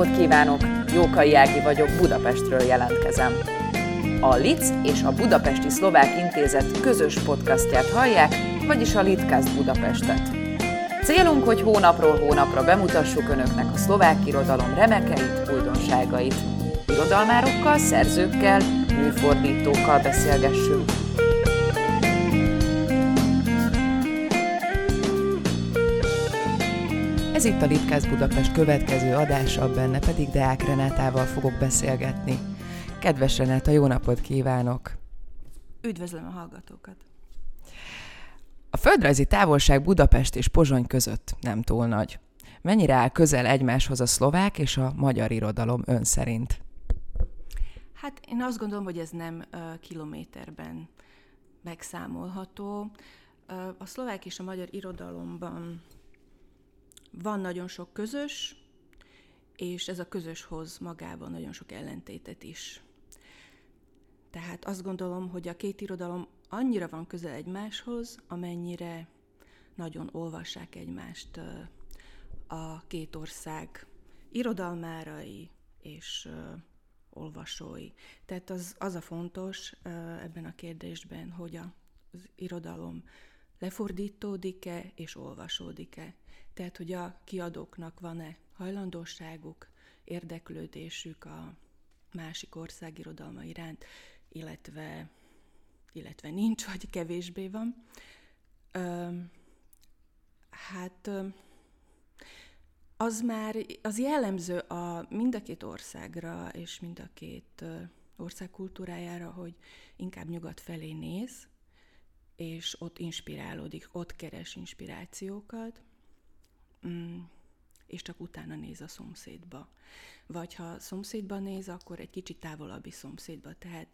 napot kívánok! Jókai Ági vagyok, Budapestről jelentkezem. A LIC és a Budapesti Szlovák Intézet közös podcastját hallják, vagyis a Litcast Budapestet. Célunk, hogy hónapról hónapra bemutassuk Önöknek a szlovák irodalom remekeit, újdonságait. Irodalmárokkal, szerzőkkel, műfordítókkal beszélgessünk. Ez itt a Litkász Budapest következő adása, benne pedig Deák Renátával fogok beszélgetni. Kedves Renáta, jó napot kívánok! Üdvözlöm a hallgatókat! A földrajzi távolság Budapest és Pozsony között nem túl nagy. Mennyire áll közel egymáshoz a szlovák és a magyar irodalom ön szerint? Hát én azt gondolom, hogy ez nem uh, kilométerben megszámolható. Uh, a szlovák és a magyar irodalomban van nagyon sok közös, és ez a közös hoz magában nagyon sok ellentétet is. Tehát azt gondolom, hogy a két irodalom annyira van közel egymáshoz, amennyire nagyon olvassák egymást a két ország irodalmárai és olvasói. Tehát az, az a fontos ebben a kérdésben, hogy az irodalom lefordítódik-e és olvasódik-e. Tehát, hogy a kiadóknak van-e hajlandóságuk, érdeklődésük a másik ország irodalma iránt, illetve, illetve nincs, vagy kevésbé van. Ö, hát az már, az jellemző a mind a két országra és mind a két ország kultúrájára, hogy inkább nyugat felé néz, és ott inspirálódik, ott keres inspirációkat, mm, és csak utána néz a szomszédba. Vagy ha szomszédba néz, akkor egy kicsit távolabbi szomszédba. Tehát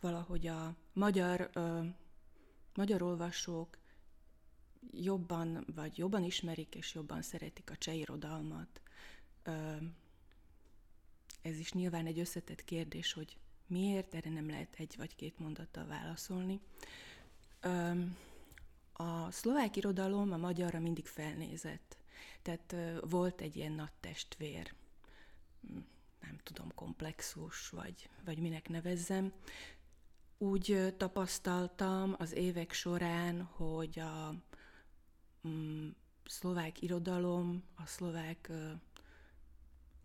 valahogy a magyar, ö, magyar olvasók jobban, vagy jobban ismerik és jobban szeretik a cseh irodalmat. Ö, ez is nyilván egy összetett kérdés, hogy miért, erre nem lehet egy vagy két mondattal válaszolni. Ö, a szlovák irodalom a magyarra mindig felnézett. Tehát volt egy ilyen nagy testvér, nem tudom, komplexus, vagy, vagy minek nevezzem. Úgy tapasztaltam az évek során, hogy a mm, szlovák irodalom, a szlovák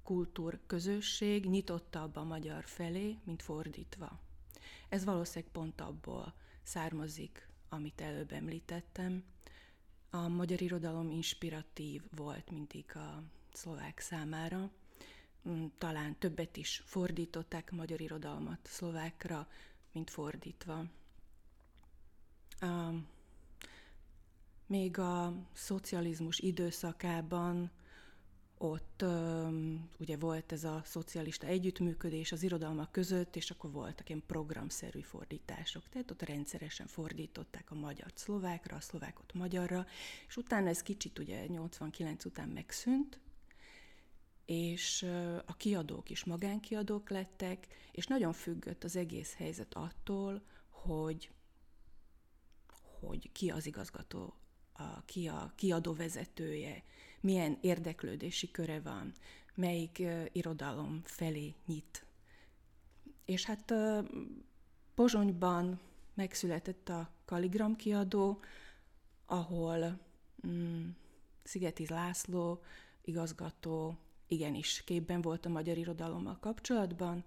kultúr közösség nyitottabb a magyar felé, mint fordítva. Ez valószínűleg pont abból származik, amit előbb említettem, a magyar irodalom inspiratív volt mindig a szlovák számára. Mm, talán többet is fordították magyar irodalmat szlovákra, mint fordítva. A, még a szocializmus időszakában ott ugye volt ez a szocialista együttműködés az irodalmak között, és akkor voltak ilyen programszerű fordítások. Tehát ott rendszeresen fordították a magyar szlovákra, a szlovákot magyarra, és utána ez kicsit ugye 89 után megszűnt, és a kiadók is magánkiadók lettek, és nagyon függött az egész helyzet attól, hogy, hogy ki az igazgató, a, ki a kiadó vezetője, milyen érdeklődési köre van, melyik uh, irodalom felé nyit. És hát uh, Pozsonyban megszületett a Kaligram kiadó, ahol um, Szigeti László igazgató igenis képben volt a magyar irodalommal kapcsolatban,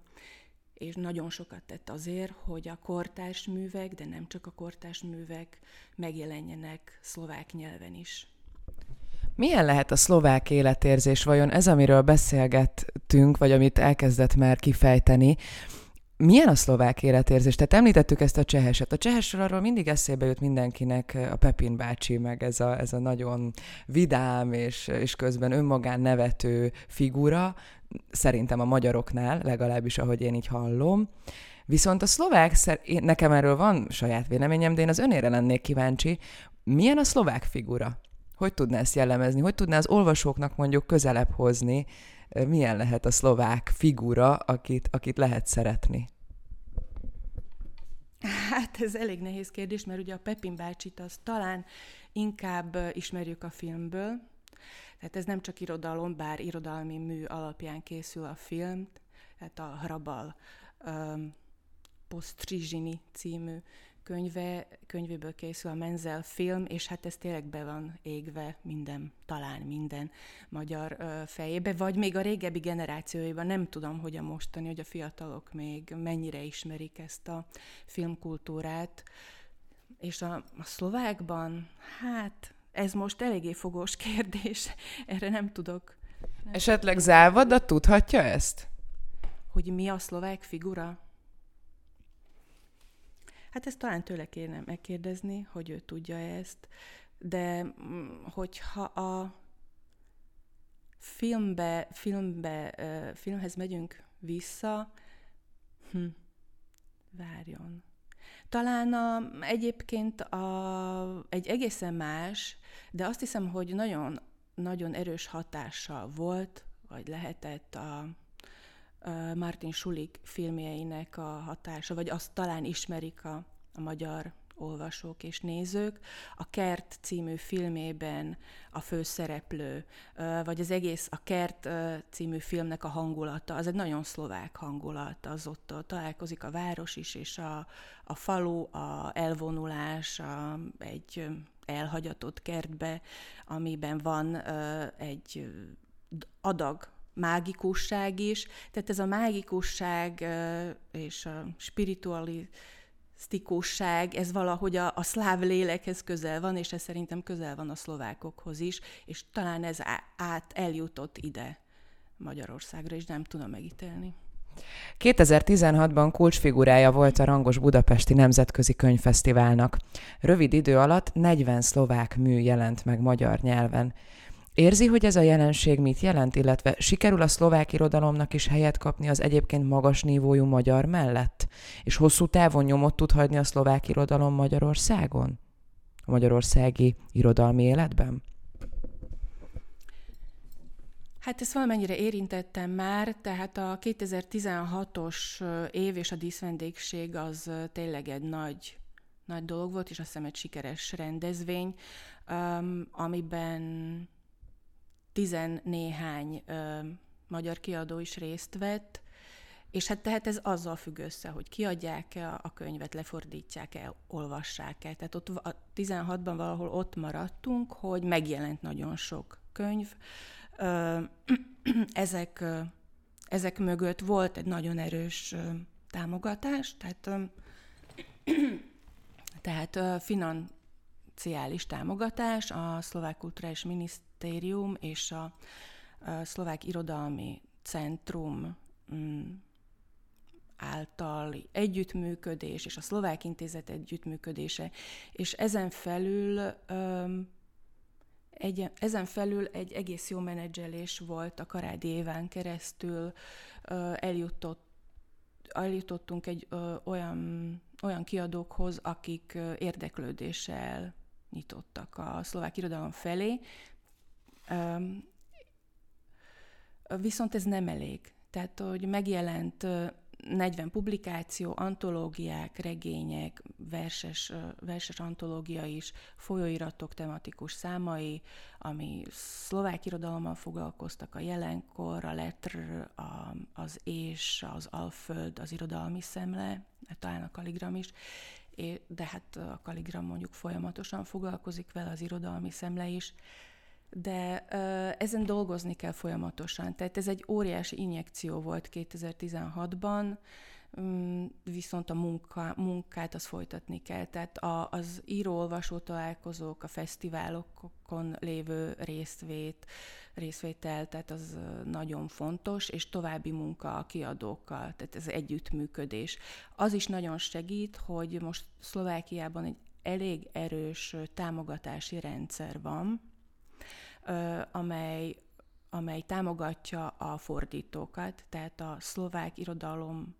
és nagyon sokat tett azért, hogy a kortárs művek, de nem csak a kortárs művek megjelenjenek szlovák nyelven is. Milyen lehet a szlovák életérzés? Vajon ez, amiről beszélgettünk, vagy amit elkezdett már kifejteni, milyen a szlovák életérzés? Tehát említettük ezt a cseheset. A csehesről arról mindig eszébe jut mindenkinek a Pepin bácsi, meg ez a, ez a nagyon vidám és, és közben önmagán nevető figura, szerintem a magyaroknál, legalábbis ahogy én így hallom. Viszont a szlovák, nekem erről van saját véleményem, de én az önére lennék kíváncsi, milyen a szlovák figura? Hogy tudná ezt jellemezni? Hogy tudná az olvasóknak mondjuk közelebb hozni, milyen lehet a szlovák figura, akit, akit lehet szeretni? Hát ez elég nehéz kérdés, mert ugye a Pepin bácsit az talán inkább ismerjük a filmből, Tehát ez nem csak irodalom, bár irodalmi mű alapján készül a film, tehát a Hrabal um, Postrizsini című könyve, könyvéből készül a Menzel film, és hát ez tényleg be van égve minden, talán minden magyar fejébe, vagy még a régebbi generációiban, nem tudom, hogy a mostani, hogy a fiatalok még mennyire ismerik ezt a filmkultúrát, és a, a szlovákban, hát ez most eléggé fogós kérdés, erre nem tudok. Nem Esetleg Závada tudhatja ezt? Hogy mi a szlovák figura? Hát ezt talán tőle kéne megkérdezni, hogy ő tudja ezt, de mm, hogyha a filmbe, filmbe, filmhez megyünk vissza, hm, várjon. Talán a, egyébként a, egy egészen más, de azt hiszem, hogy nagyon, nagyon erős hatással volt, vagy lehetett a, Martin Schulig filmjeinek a hatása, vagy azt talán ismerik a, a magyar olvasók és nézők. A Kert című filmében a főszereplő, vagy az egész a Kert című filmnek a hangulata, az egy nagyon szlovák hangulat, az ott találkozik a város is, és a, a falu, a elvonulás, a, egy elhagyatott kertbe, amiben van egy adag mágikusság is. Tehát ez a mágikusság és a spiritualisztikusság, ez valahogy a, a szláv lélekhez közel van, és ez szerintem közel van a szlovákokhoz is, és talán ez át eljutott ide Magyarországra, és nem tudom megítélni. 2016-ban kulcsfigurája volt a rangos Budapesti Nemzetközi Könyvfesztiválnak. Rövid idő alatt 40 szlovák mű jelent meg magyar nyelven. Érzi, hogy ez a jelenség mit jelent, illetve sikerül a szlovák irodalomnak is helyet kapni az egyébként magas nívójú magyar mellett? És hosszú távon nyomot tud hagyni a szlovák irodalom Magyarországon? A magyarországi irodalmi életben? Hát ezt valamennyire érintettem már, tehát a 2016-os év és a díszvendégség az tényleg egy nagy, nagy dolog volt, és azt hiszem egy sikeres rendezvény, amiben tizennéhány magyar kiadó is részt vett, és hát tehát ez azzal függ össze, hogy kiadják-e a könyvet, lefordítják-e, olvassák-e. Tehát ott a 16-ban valahol ott maradtunk, hogy megjelent nagyon sok könyv, ezek, ezek mögött volt egy nagyon erős támogatás, tehát, tehát financiális támogatás, a Szlovák Kulturális Minisztérium és a Szlovák Irodalmi Centrum mm, által együttműködés, és a Szlovák Intézet együttműködése, és ezen felül egy, ezen felül egy egész jó menedzselés volt a Karádi éván keresztül, eljutott, eljutottunk egy ö, olyan, olyan kiadókhoz, akik érdeklődéssel nyitottak a szlovák irodalom felé. Viszont ez nem elég. Tehát, hogy megjelent 40 publikáció, antológiák, regények, verses, verses antológia is, folyóiratok tematikus számai, ami szlovák irodalommal foglalkoztak, a jelenkor, a letr, a, az és, az alföld, az irodalmi szemle, talán a kaligram is, de hát a kaligram mondjuk folyamatosan foglalkozik vele, az irodalmi szemle is, de ezen dolgozni kell folyamatosan. Tehát ez egy óriási injekció volt 2016-ban, um, viszont a munka, munkát az folytatni kell. Tehát a, az író-olvasó találkozók, a fesztiválokon lévő résztvét, részvétel, tehát az nagyon fontos, és további munka a kiadókkal, tehát ez együttműködés. Az is nagyon segít, hogy most Szlovákiában egy elég erős támogatási rendszer van, amely, amely támogatja a fordítókat, tehát a szlovák irodalom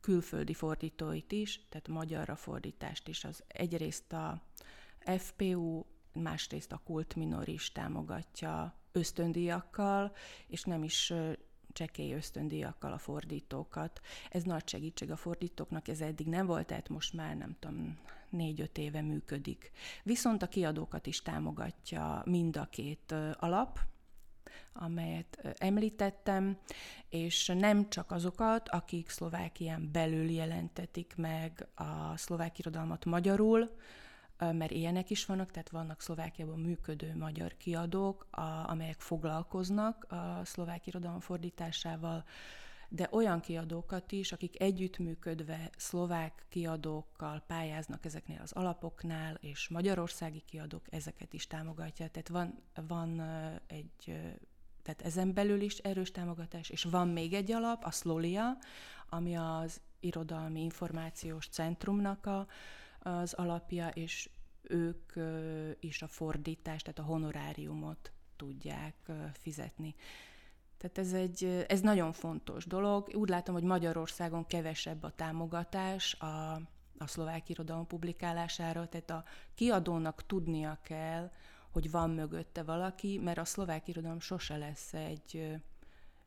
külföldi fordítóit is, tehát magyarra fordítást is. Az egyrészt a FPU, másrészt a Kult is támogatja ösztöndíjakkal, és nem is csekély ösztöndíjakkal a fordítókat. Ez nagy segítség a fordítóknak, ez eddig nem volt, tehát most már nem tudom, négy-öt éve működik. Viszont a kiadókat is támogatja mind a két alap, amelyet említettem, és nem csak azokat, akik Szlovákián belül jelentetik meg a szlovák irodalmat magyarul, mert ilyenek is vannak, tehát vannak Szlovákiában működő magyar kiadók, a, amelyek foglalkoznak a szlovák irodalom fordításával, de olyan kiadókat is, akik együttműködve szlovák kiadókkal pályáznak ezeknél az alapoknál, és magyarországi kiadók ezeket is támogatja. Tehát van, van egy tehát ezen belül is erős támogatás, és van még egy alap, a Szlolia, ami az irodalmi információs centrumnak a, az alapja, és ők is a fordítást, tehát a honoráriumot tudják fizetni. Tehát ez, egy, ez nagyon fontos dolog. Úgy látom, hogy Magyarországon kevesebb a támogatás a, a szlovák irodalom publikálására, tehát a kiadónak tudnia kell, hogy van mögötte valaki, mert a szlovák irodalom sose lesz egy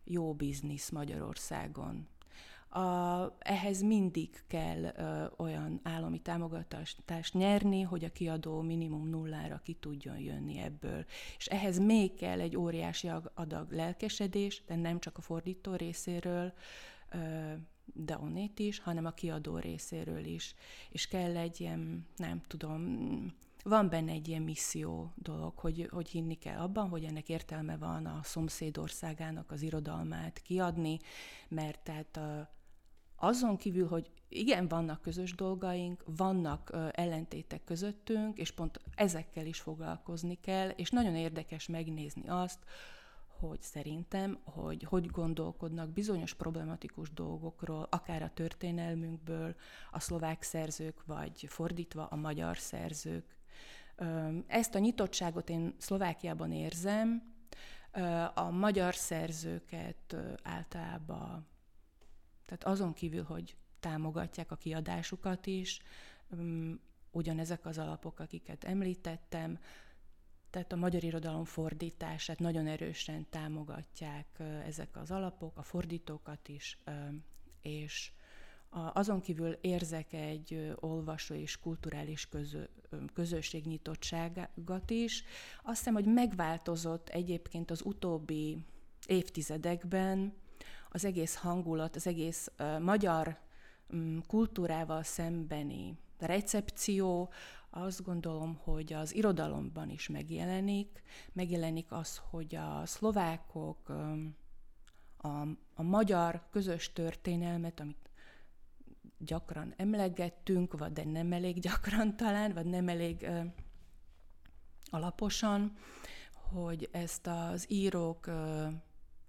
jó biznisz Magyarországon. A, ehhez mindig kell ö, olyan állami támogatást nyerni, hogy a kiadó minimum nullára ki tudjon jönni ebből. És ehhez még kell egy óriási adag lelkesedés, de nem csak a fordító részéről, ö, de onnét is, hanem a kiadó részéről is. És kell egy ilyen, nem tudom, van benne egy ilyen misszió dolog, hogy, hogy hinni kell abban, hogy ennek értelme van a szomszédországának az irodalmát kiadni, mert tehát a, azon kívül, hogy igen, vannak közös dolgaink, vannak ö, ellentétek közöttünk, és pont ezekkel is foglalkozni kell, és nagyon érdekes megnézni azt, hogy szerintem, hogy hogy gondolkodnak bizonyos problematikus dolgokról, akár a történelmünkből, a szlovák szerzők, vagy fordítva a magyar szerzők. Ezt a nyitottságot én Szlovákiában érzem, a magyar szerzőket általában tehát azon kívül, hogy támogatják a kiadásukat is, ugyanezek az alapok, akiket említettem, tehát a magyar irodalom fordítását nagyon erősen támogatják ezek az alapok, a fordítókat is, és azon kívül érzek egy olvasó és kulturális közö, közösség nyitottságot is. Azt hiszem, hogy megváltozott egyébként az utóbbi évtizedekben az egész hangulat, az egész magyar um, kultúrával szembeni recepció, azt gondolom, hogy az irodalomban is megjelenik. Megjelenik az, hogy a szlovákok a, a magyar közös történelmet, amit gyakran emlegettünk, vagy de nem elég gyakran talán, vagy nem elég uh, alaposan, hogy ezt az írók uh,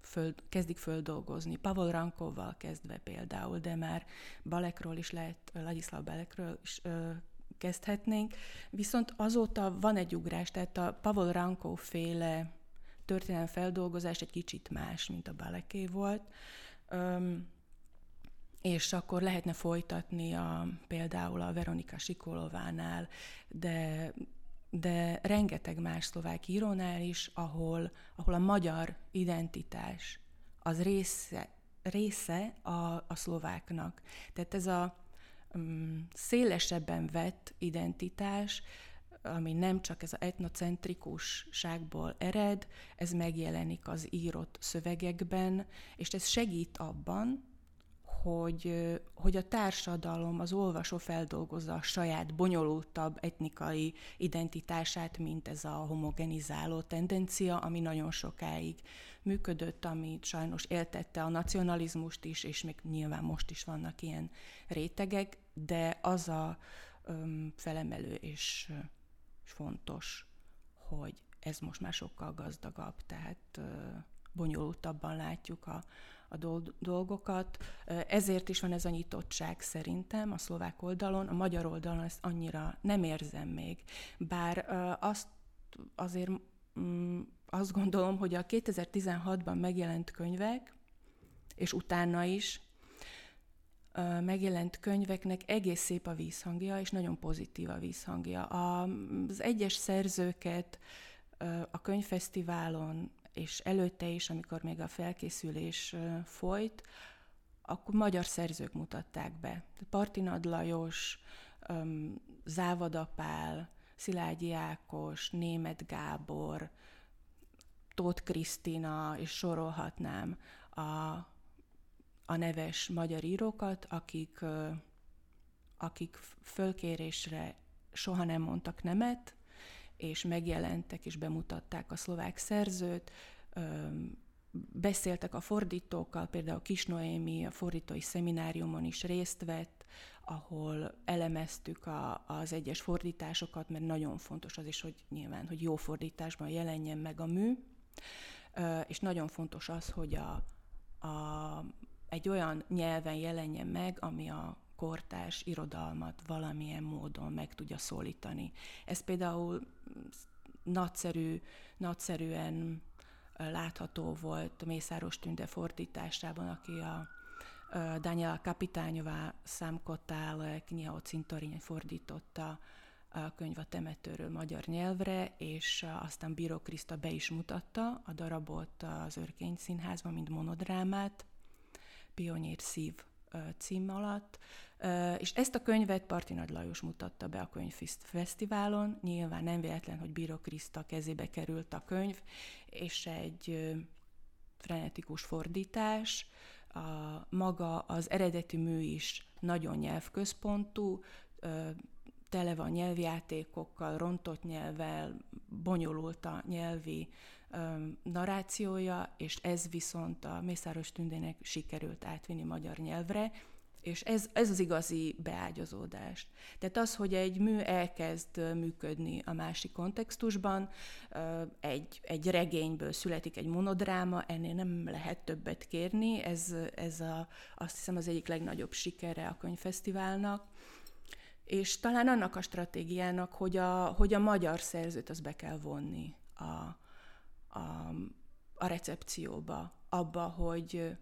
föl, kezdik földolgozni. Pavel Rankovval kezdve például, de már Balekról is lehet, Ladislav Balekről is ö, kezdhetnénk. Viszont azóta van egy ugrás, tehát a Pavel Rankov féle történelem feldolgozás egy kicsit más, mint a Baleké volt. Öm, és akkor lehetne folytatni a, például a Veronika Sikolovánál, de de rengeteg más szlovák írónál is, ahol, ahol a magyar identitás az része, része a, a szlováknak. Tehát ez a um, szélesebben vett identitás, ami nem csak ez az etnocentrikusságból ered, ez megjelenik az írott szövegekben, és ez segít abban, hogy, hogy a társadalom, az olvasó feldolgozza a saját bonyolultabb etnikai identitását, mint ez a homogenizáló tendencia, ami nagyon sokáig működött, ami sajnos éltette a nacionalizmust is, és még nyilván most is vannak ilyen rétegek, de az a um, felemelő és, és fontos, hogy ez most már sokkal gazdagabb, tehát uh, bonyolultabban látjuk a, a dolgokat. Ezért is van ez a nyitottság szerintem a szlovák oldalon, a magyar oldalon ezt annyira nem érzem még. Bár azt azért mm, azt gondolom, hogy a 2016-ban megjelent könyvek, és utána is megjelent könyveknek egész szép a vízhangja, és nagyon pozitív a vízhangja. Az egyes szerzőket a könyvfesztiválon és előtte is, amikor még a felkészülés folyt, akkor magyar szerzők mutatták be. Partinad Lajos, Závadapál, Szilágyi Ákos, Német Gábor, Tóth Krisztina, és sorolhatnám a, a neves magyar írókat, akik, akik fölkérésre soha nem mondtak nemet, és megjelentek és bemutatták a szlovák szerzőt, beszéltek a fordítókkal, például Kis Noémi a fordítói szemináriumon is részt vett, ahol elemeztük a, az egyes fordításokat, mert nagyon fontos az is, hogy nyilván, hogy jó fordításban jelenjen meg a mű, és nagyon fontos az, hogy a, a, egy olyan nyelven jelenjen meg, ami a kortárs irodalmat valamilyen módon meg tudja szólítani. Ez például nagyszerű, nagyszerűen látható volt Mészáros Tünde fordításában, aki a Daniela Kapitányová számkotál Kniha Cintorin fordította a könyv a temetőről magyar nyelvre, és aztán Bíró Kriszta be is mutatta a darabot az Örkény Színházban, mint monodrámát, Pionyér szív cím alatt, és ezt a könyvet Parti Nagy Lajos mutatta be a könyvfesztiválon. Nyilván nem véletlen, hogy Bíró Kriszta kezébe került a könyv, és egy frenetikus fordítás, a, maga az eredeti mű is nagyon nyelvközpontú, tele van nyelvjátékokkal, rontott nyelvvel, bonyolult a nyelvi narrációja, és ez viszont a Mészáros Tündének sikerült átvinni magyar nyelvre, és ez, ez az igazi beágyazódás. Tehát az, hogy egy mű elkezd működni a másik kontextusban, egy, egy regényből születik egy monodráma, ennél nem lehet többet kérni, ez, ez a, azt hiszem az egyik legnagyobb sikere a könyvfesztiválnak, és talán annak a stratégiának, hogy a, hogy a magyar szerzőt az be kell vonni a, a, a recepcióba, abba, hogy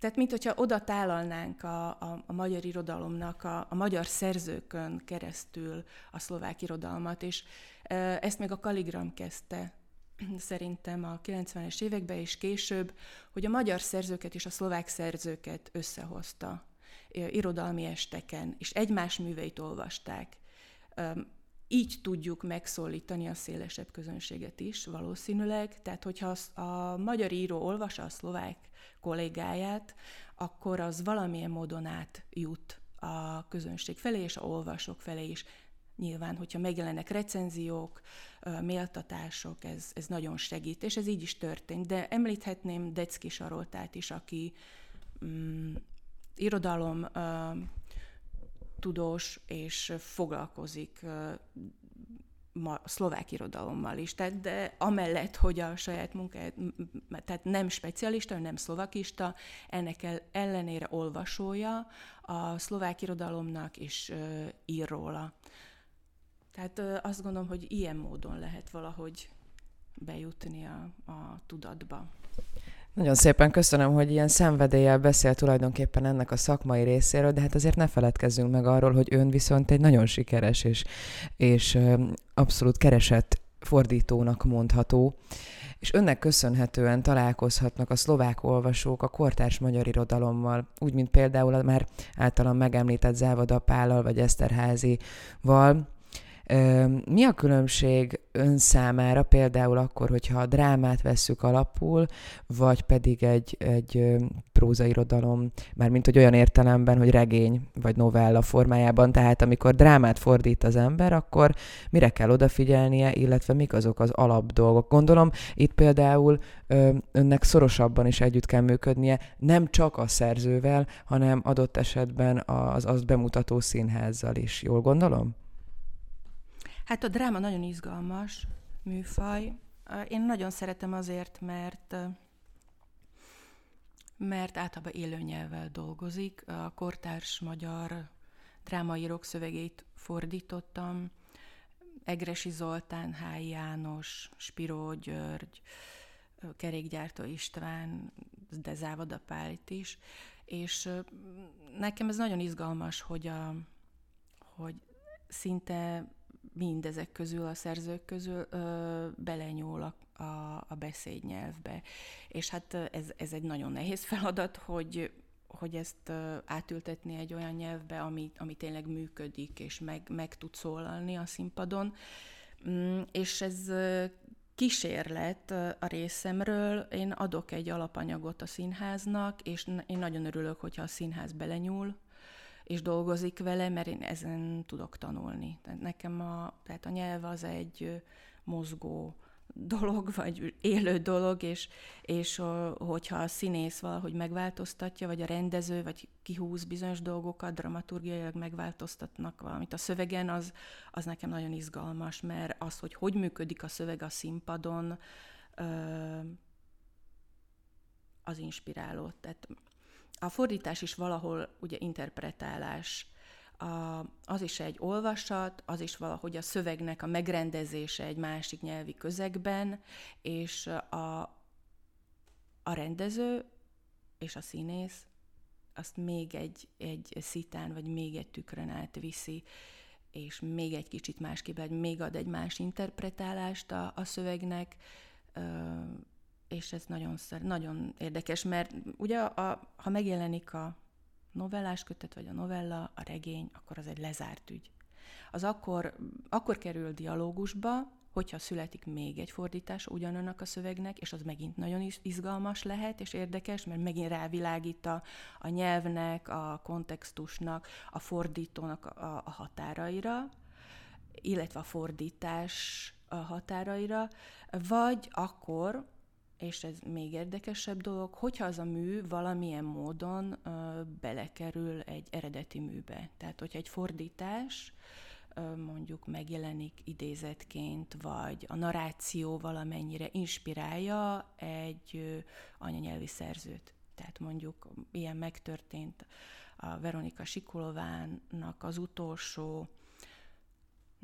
tehát, mint hogyha oda tálalnánk a, a, a magyar irodalomnak, a, a magyar szerzőkön keresztül a szlovák irodalmat, és ezt még a Kaligram kezdte szerintem a 90-es években és később, hogy a magyar szerzőket és a szlovák szerzőket összehozta irodalmi esteken, és egymás műveit olvasták. Így tudjuk megszólítani a szélesebb közönséget is valószínűleg. Tehát, hogyha a magyar író olvassa a szlovák kollégáját, akkor az valamilyen módon átjut a közönség felé, és a olvasók felé is. Nyilván, hogyha megjelennek recenziók, méltatások, ez, ez nagyon segít, és ez így is történt. De említhetném Decki Saroltát is, aki mm, irodalom tudós, és foglalkozik ma, szlovák irodalommal is. Tehát de amellett, hogy a saját munkáját, tehát nem specialista, nem szlovakista, ennek ellenére olvasója a szlovák irodalomnak, és ír róla. Tehát azt gondolom, hogy ilyen módon lehet valahogy bejutni a, a tudatba. Nagyon szépen köszönöm, hogy ilyen szenvedéllyel beszél tulajdonképpen ennek a szakmai részéről, de hát azért ne feledkezzünk meg arról, hogy ön viszont egy nagyon sikeres és, és abszolút keresett fordítónak mondható, és önnek köszönhetően találkozhatnak a szlovák olvasók a kortárs magyar irodalommal, úgy, mint például a már általam megemlített Závada Pállal vagy Eszterházival, mi a különbség ön számára például akkor, hogyha a drámát vesszük alapul, vagy pedig egy, egy prózairodalom, mármint hogy olyan értelemben, hogy regény vagy novella formájában, tehát amikor drámát fordít az ember, akkor mire kell odafigyelnie, illetve mik azok az alap dolgok. Gondolom, itt például önnek szorosabban is együtt kell működnie, nem csak a szerzővel, hanem adott esetben az azt bemutató színházzal is. Jól gondolom? Hát a dráma nagyon izgalmas műfaj. Én nagyon szeretem azért, mert mert általában élőnyelvvel dolgozik. A kortárs magyar drámaírók szövegét fordítottam. Egresi Zoltán, Hály János, Spiró György, Kerékgyártó István, de Závada Pálit is. És nekem ez nagyon izgalmas, hogy, a, hogy szinte mindezek közül, a szerzők közül ö, belenyúl a, a, a beszédnyelvbe. És hát ez, ez egy nagyon nehéz feladat, hogy hogy ezt átültetni egy olyan nyelvbe, ami, ami tényleg működik, és meg, meg tud szólalni a színpadon. Mm, és ez kísérlet a részemről. Én adok egy alapanyagot a színháznak, és én nagyon örülök, hogyha a színház belenyúl, és dolgozik vele, mert én ezen tudok tanulni. Tehát nekem a, tehát a nyelv az egy mozgó dolog, vagy élő dolog, és, és hogyha a színész valahogy megváltoztatja, vagy a rendező, vagy kihúz bizonyos dolgokat, dramaturgiailag megváltoztatnak valamit a szövegen, az, az nekem nagyon izgalmas, mert az, hogy hogy működik a szöveg a színpadon, az inspiráló. Tehát a fordítás is valahol ugye interpretálás, a, az is egy olvasat, az is valahogy a szövegnek a megrendezése egy másik nyelvi közegben, és a, a rendező és a színész azt még egy, egy szitán, vagy még egy tükrön átviszi, és még egy kicsit másképp, vagy még ad egy más interpretálást a, a szövegnek, és ez nagyon, nagyon érdekes, mert ugye a, ha megjelenik a novellás kötet, vagy a novella, a regény, akkor az egy lezárt ügy. Az akkor, akkor kerül dialógusba, hogyha születik még egy fordítás ugyanannak a szövegnek, és az megint nagyon izgalmas lehet, és érdekes, mert megint rávilágít a, a nyelvnek, a kontextusnak, a fordítónak a, a határaira, illetve a fordítás a határaira, vagy akkor, és ez még érdekesebb dolog, hogyha az a mű valamilyen módon ö, belekerül egy eredeti műbe. Tehát, hogyha egy fordítás ö, mondjuk megjelenik idézetként, vagy a narráció valamennyire inspirálja egy ö, anyanyelvi szerzőt. Tehát mondjuk ilyen megtörtént a Veronika Sikulovának az utolsó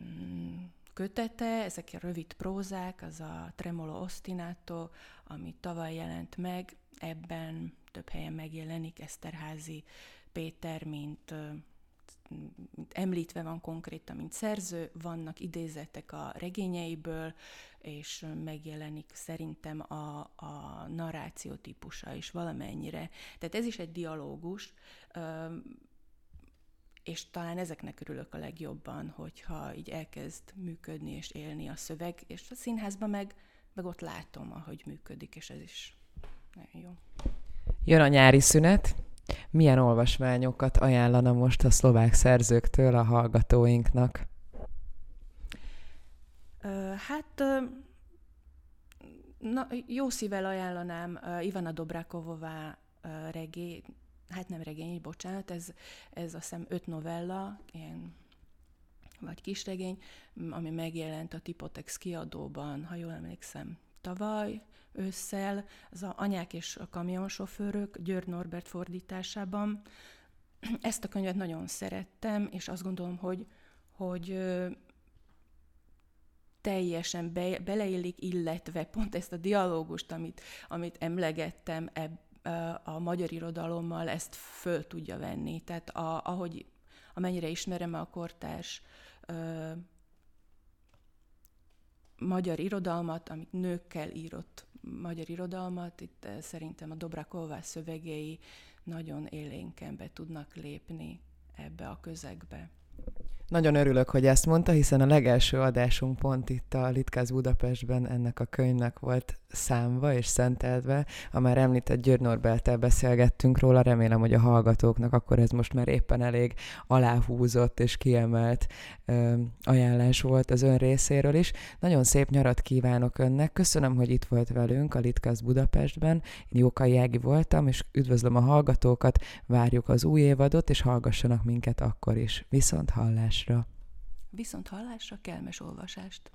mm, kötete, ezek a rövid prózák, az a Tremolo Ostinato, ami tavaly jelent meg, ebben több helyen megjelenik Eszterházi Péter, mint, mint említve van konkrétan, mint szerző, vannak idézetek a regényeiből, és megjelenik szerintem a, a narráció típusa is valamennyire. Tehát ez is egy dialógus, és talán ezeknek örülök a legjobban, hogyha így elkezd működni és élni a szöveg, és a színházban meg, meg ott látom, ahogy működik, és ez is nagyon jó. Jön a nyári szünet. Milyen olvasmányokat ajánlana most a szlovák szerzőktől a hallgatóinknak? Hát na, jó szívvel ajánlanám Ivana Dobrákovová regé, hát nem regény, bocsánat, ez, ez azt hiszem öt novella, ilyen vagy kisregény, ami megjelent a Tipotex kiadóban, ha jól emlékszem, tavaly, ősszel, az a Anyák és a kamionsofőrök György Norbert fordításában. Ezt a könyvet nagyon szerettem, és azt gondolom, hogy, hogy teljesen be, beleillik, illetve pont ezt a dialógust, amit, amit emlegettem, ebb, a magyar irodalommal ezt föl tudja venni. Tehát a, ahogy, amennyire ismerem a kortárs ö, magyar irodalmat, amit nőkkel írott magyar irodalmat, itt szerintem a Dobraková szövegei nagyon élénken be tudnak lépni ebbe a közegbe. Nagyon örülök, hogy ezt mondta, hiszen a legelső adásunk pont itt a Litkáz Budapestben ennek a könyvnek volt számva és szentelve. A már említett György Norbertel beszélgettünk róla, remélem, hogy a hallgatóknak akkor ez most már éppen elég aláhúzott és kiemelt ö, ajánlás volt az ön részéről is. Nagyon szép nyarat kívánok önnek, köszönöm, hogy itt volt velünk a Litkáz Budapestben. Én Jókai Ági voltam, és üdvözlöm a hallgatókat, várjuk az új évadot, és hallgassanak minket akkor is. Viszont hallásra! Viszont hallásra kelmes olvasást!